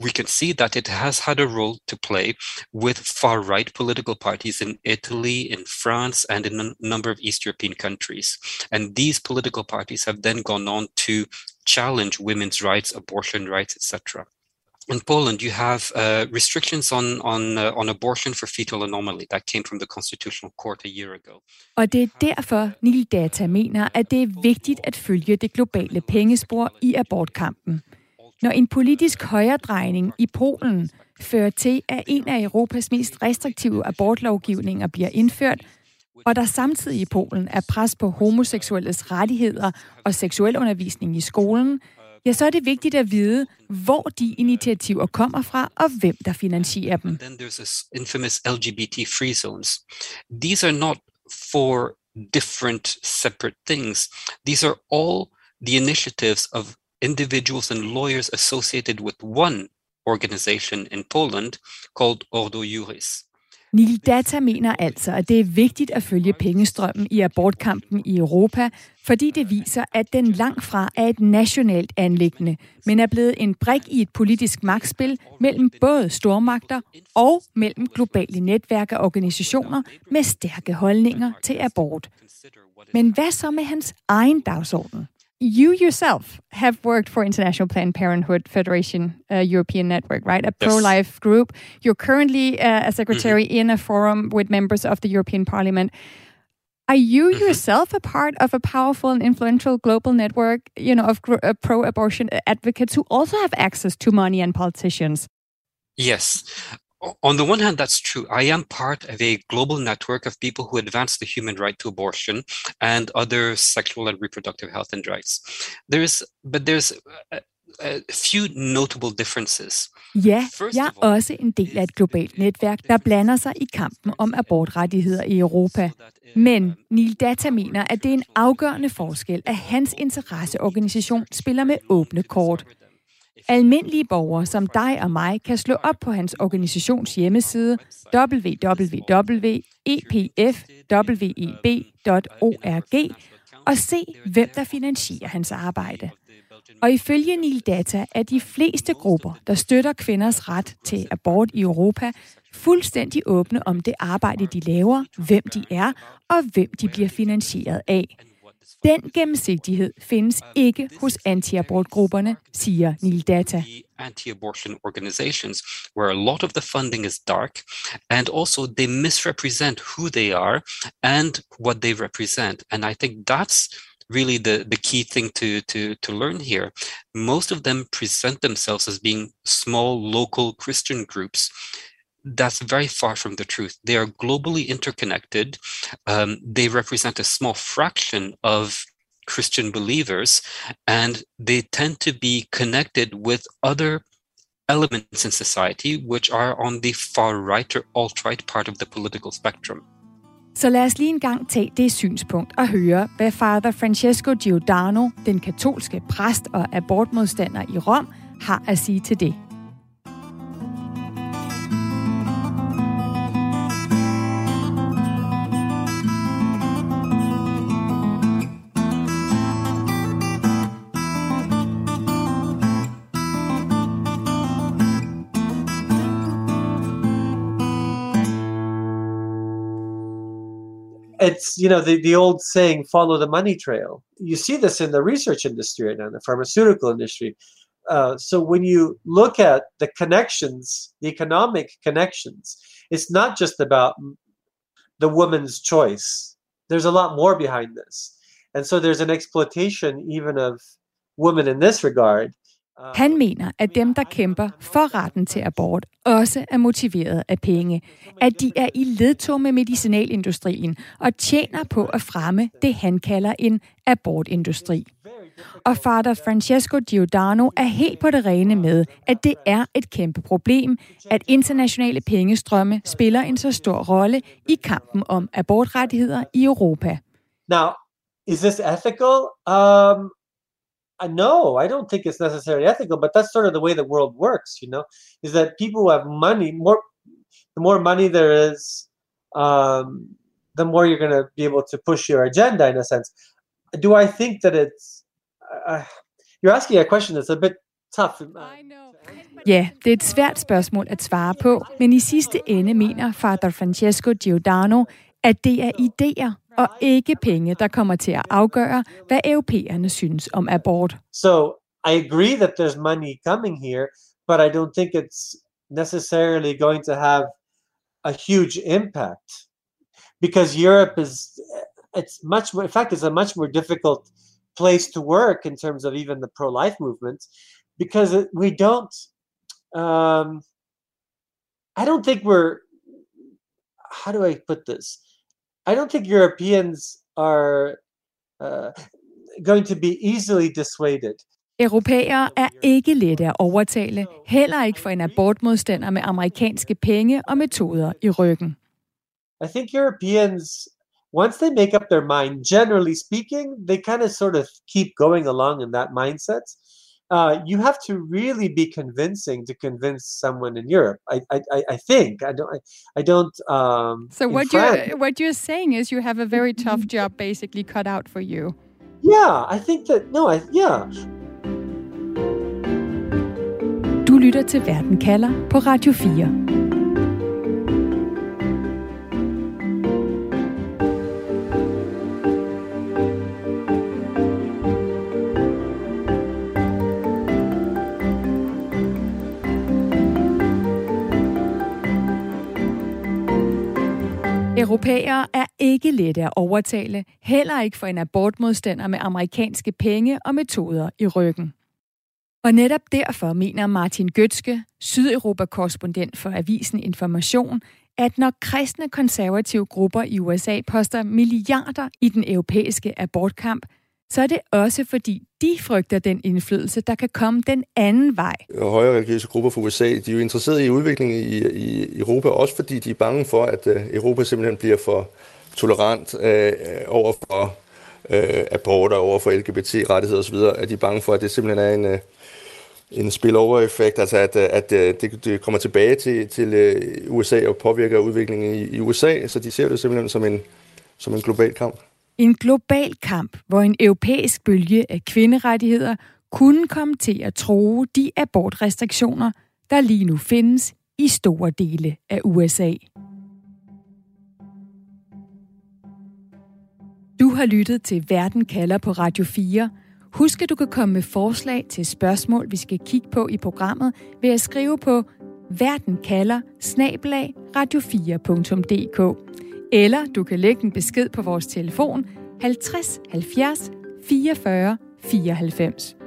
S15: We can see that it has had a role to play with far right political parties in Italy, in France, and in a number of East European countries. And these political parties have then gone on to challenge women's rights, abortion rights, etc. In Poland, you have uh, restrictions on on uh, on abortion for fetal anomaly that came from the Constitutional Court a year ago.
S5: Og det er derfor, Nil Data mener, at det er vigtigt at følge det globale pengespor i abortkampen. Når en politisk højredrejning i Polen fører til, at en af Europas mest restriktive abortlovgivninger bliver indført, og der samtidig i Polen er pres på homoseksuelles rettigheder og seksuel undervisning i skolen, ja, så er det vigtigt at vide, hvor de initiativer kommer fra, og hvem der finansierer dem.
S15: Then there's this infamous LGBT free zones. These are not for different separate things. These are all the initiatives of individuals and lawyers associated with one organization in Poland called Ordo Juris.
S5: Neil Data mener altså, at det er vigtigt at følge pengestrømmen i abortkampen i Europa, fordi det viser, at den langt fra er et nationalt anlæggende, men er blevet en brik i et politisk magtspil mellem både stormagter og mellem globale netværk og organisationer med stærke holdninger til abort. Men hvad så med hans egen dagsorden? You yourself have worked for International Planned Parenthood Federation uh, European Network, right? A pro-life group. You're currently uh, a secretary mm-hmm. in a forum with members of the European Parliament. Are you mm-hmm. yourself a part of a powerful and influential global network, you know, of gr- uh, pro-abortion advocates who also have access to money and politicians?
S15: Yes on the one hand, that's true. I am part of a global network of people who advance the human right to abortion and other sexual and reproductive health and rights. There's, but there's a, a few notable differences.
S5: Ja, jeg er også en del af et globalt netværk, der blander sig i kampen om abortrettigheder i Europa. Men Neil Data mener, at det er en afgørende forskel, at hans interesseorganisation spiller med åbne kort. Almindelige borgere som dig og mig kan slå op på hans organisations hjemmeside www.epfweb.org og se, hvem der finansierer hans arbejde. Og ifølge Nil Data er de fleste grupper, der støtter kvinders ret til abort i Europa, fuldstændig åbne om det arbejde, de laver, hvem de er og hvem de bliver finansieret af. Den gennemsigtighed findes um, ikke hos anti-abortgrupperne, siger Neil Data.
S15: Anti-abortion organizations where a lot of the funding is dark and also they misrepresent who they are and what they represent. And I think that's really the, the key thing to, to, to learn here. Most of them present themselves as being small local Christian groups that's very far from the truth. They are globally interconnected. Um, they represent a small fraction of Christian believers, and they tend to be connected with other elements in society which are on the far right or alt right part of the political spectrum.
S5: Så lad os lige en gang tage det synspunkt og høre, hvad Father Francesco Giordano, den katolske præst og abortmodstander i Rom, har at sige til det.
S8: It's you know the, the old saying follow the money trail. You see this in the research industry and now the pharmaceutical industry. Uh, so when you look at the connections the economic connections it's not just about the woman's choice. There's a lot more behind this. And so there's an exploitation even of women in this regard
S5: Han mener, at dem, der kæmper for retten til abort, også er motiveret af penge. At de er i ledtog med medicinalindustrien og tjener på at fremme det, han kalder en abortindustri. Og fader Francesco Giordano er helt på det rene med, at det er et kæmpe problem, at internationale pengestrømme spiller en så stor rolle i kampen om abortrettigheder i Europa.
S8: Now, is this ethical? Um, I no, I don't think it's necessarily ethical, but that's sort of the way the world works, you know, is that people who have money, more the more money there is, um, the more you're going to be able to push your agenda in a sense. Do I think that it's uh, you're asking a question that's a bit tough.
S5: Ja, det er et svært spørgsmål at svare på, men i sidste ende mener Father Francesco Giordano, at det er idéer og ikke penge, der kommer til at afgøre, hvad europæerne synes om abort.
S8: So I agree that there's money coming here, but I don't think it's necessarily going to have a huge impact because Europe is it's much more in fact it's a much more difficult place to work in terms of even the pro-life movement because we don't um, I don't think we're how do I put this I don't think Europeans are uh, going to be easily dissuaded.
S5: Europæere er ikke lette at overtale, heller ikke for en abortmodstander med amerikanske penge og metoder i ryggen.
S8: I think Europeans, once they make up their mind, generally speaking, they kind of sort of keep going along in that mindset. Uh, you have to really be convincing to convince someone in Europe. I, I, I think I don't. I, I don't. Um,
S5: So what
S8: France-
S5: you what you're saying is you have a very tough job basically cut out for you.
S8: Yeah, I think that. No, I yeah.
S5: Du lytter til Verden kalder på Radio 4. Europæere er ikke lette at overtale, heller ikke for en abortmodstander med amerikanske penge og metoder i ryggen. Og netop derfor mener Martin Gøtske, Sydeuropa-korrespondent for Avisen Information, at når kristne konservative grupper i USA poster milliarder i den europæiske abortkamp, så er det også fordi de frygter den indflydelse, der kan komme den anden vej.
S11: højere religiøse grupper fra USA, de er jo interesserede i udviklingen i, i Europa, også fordi de er bange for, at øh, Europa simpelthen bliver for tolerant øh, over for øh, øh aborter, over for LGBT-rettigheder osv., at de er bange for, at det simpelthen er en, øh, en spillover-effekt, altså at, at det, det kommer tilbage til, til USA og påvirker udviklingen i, i USA, så de ser det simpelthen som en, som en global kamp.
S5: En global kamp, hvor en europæisk bølge af kvinderettigheder kunne komme til at tro de abortrestriktioner, der lige nu findes i store dele af USA. Du har lyttet til Verden kalder på Radio 4. Husk, at du kan komme med forslag til spørgsmål, vi skal kigge på i programmet ved at skrive på verden kalder radio4.dk eller du kan lægge en besked på vores telefon 50 70 44 94.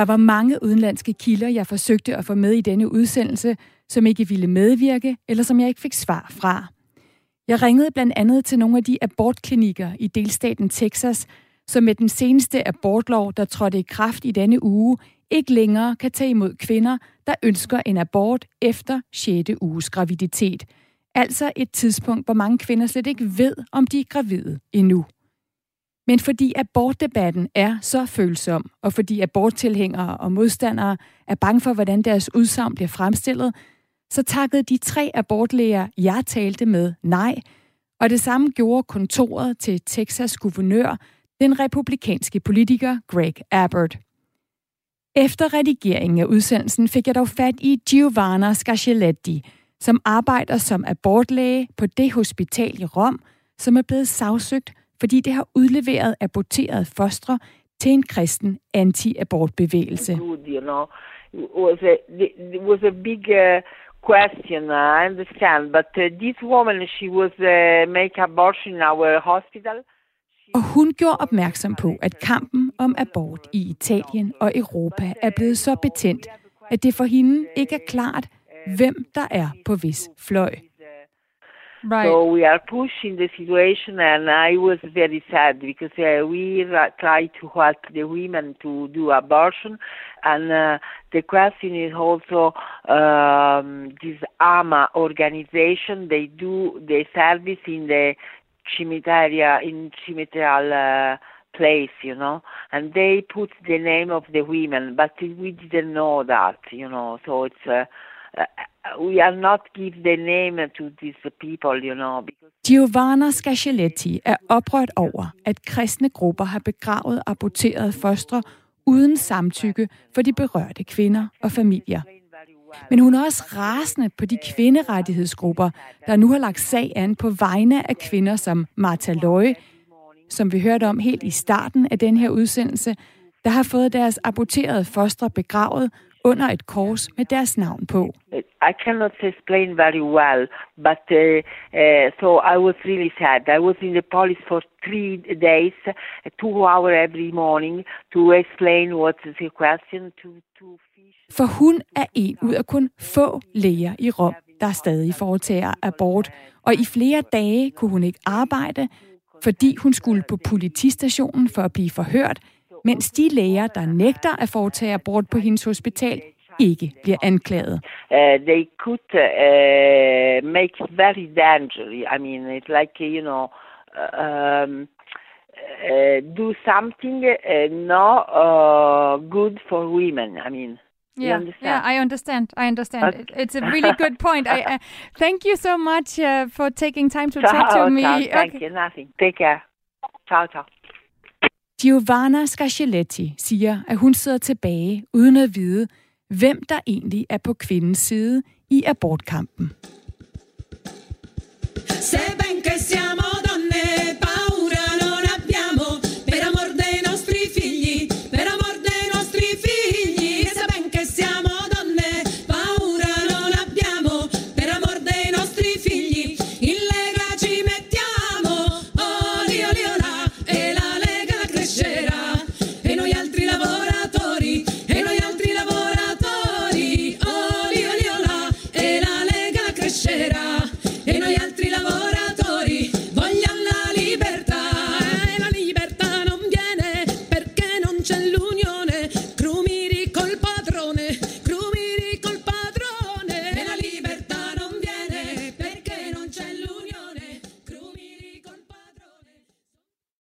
S5: Der var mange udenlandske kilder, jeg forsøgte at få med i denne udsendelse, som ikke ville medvirke, eller som jeg ikke fik svar fra. Jeg ringede blandt andet til nogle af de abortklinikker i delstaten Texas, som med den seneste abortlov, der trådte i kraft i denne uge, ikke længere kan tage imod kvinder, der ønsker en abort efter 6. uges graviditet. Altså et tidspunkt, hvor mange kvinder slet ikke ved, om de er gravide endnu. Men fordi abortdebatten er så følsom, og fordi aborttilhængere og modstandere er bange for, hvordan deres udsagn bliver fremstillet, så takkede de tre abortlæger, jeg talte med, nej. Og det samme gjorde kontoret til Texas guvernør, den republikanske politiker Greg Abbott. Efter redigeringen af udsendelsen fik jeg dog fat i Giovanna Scarcelletti, som arbejder som abortlæge på det hospital i Rom, som er blevet sagsøgt, fordi det har udleveret aborterede fostre til en kristen anti-abortbevægelse.
S20: you know. Was a, it was a big uh, question, I understand. But uh, this woman, she was uh, make abortion in our hospital.
S5: Og hun gjorde opmærksom på, at kampen om abort i Italien og Europa er blevet så betændt, at det for hende ikke er klart, hvem der er på hvis fløj.
S20: Right. So we are pushing the situation, and I was very sad because uh, we ra- try to help the women to do abortion, and uh, the question is also um, this AMA organization. They do the service in the cimetaria in cemeterial uh, place, you know, and they put the name of the women, but we didn't know that, you know. So it's uh, uh, Uh, we are not give the name to these people, you know. Because
S5: Giovanna Scarceletti er oprørt over, at kristne grupper har begravet aborterede fostre uden samtykke for de berørte kvinder og familier. Men hun er også rasende på de kvinderettighedsgrupper, der nu har lagt sag an på vegne af kvinder som Martha Løje, som vi hørte om helt i starten af den her udsendelse, der har fået deres aborterede fostre begravet under et kors med deres navn på.
S20: I cannot explain very well, but uh, uh, so I was really sad. I was in the police for three days, two hours every morning to explain what's the question to to
S5: For hun er en ud af kun få læger i Rom, der stadig foretager abort, og i flere dage kunne hun ikke arbejde, fordi hun skulle på politistationen for at blive forhørt, mens de læger, der nægter at foretage abort på hendes hospital, ikke bliver anklaget.
S20: uh, they could uh, make it very dangerous. I mean, it's like you know, um, uh, do something uh, not uh, good for women. I mean.
S5: Yeah,
S20: understand?
S5: yeah, I understand. I understand.
S20: Okay.
S5: It- It's a really good point. I, uh, thank you so much uh, for taking time to talk to
S20: Ciao,
S5: me.
S20: ciao. Thank you. Nothing. Take care. Ciao, ciao.
S5: Giovanna Scarcelletti siger, at hun sidder tilbage uden at vide, hvem der egentlig er på kvindens side i abortkampen. Seb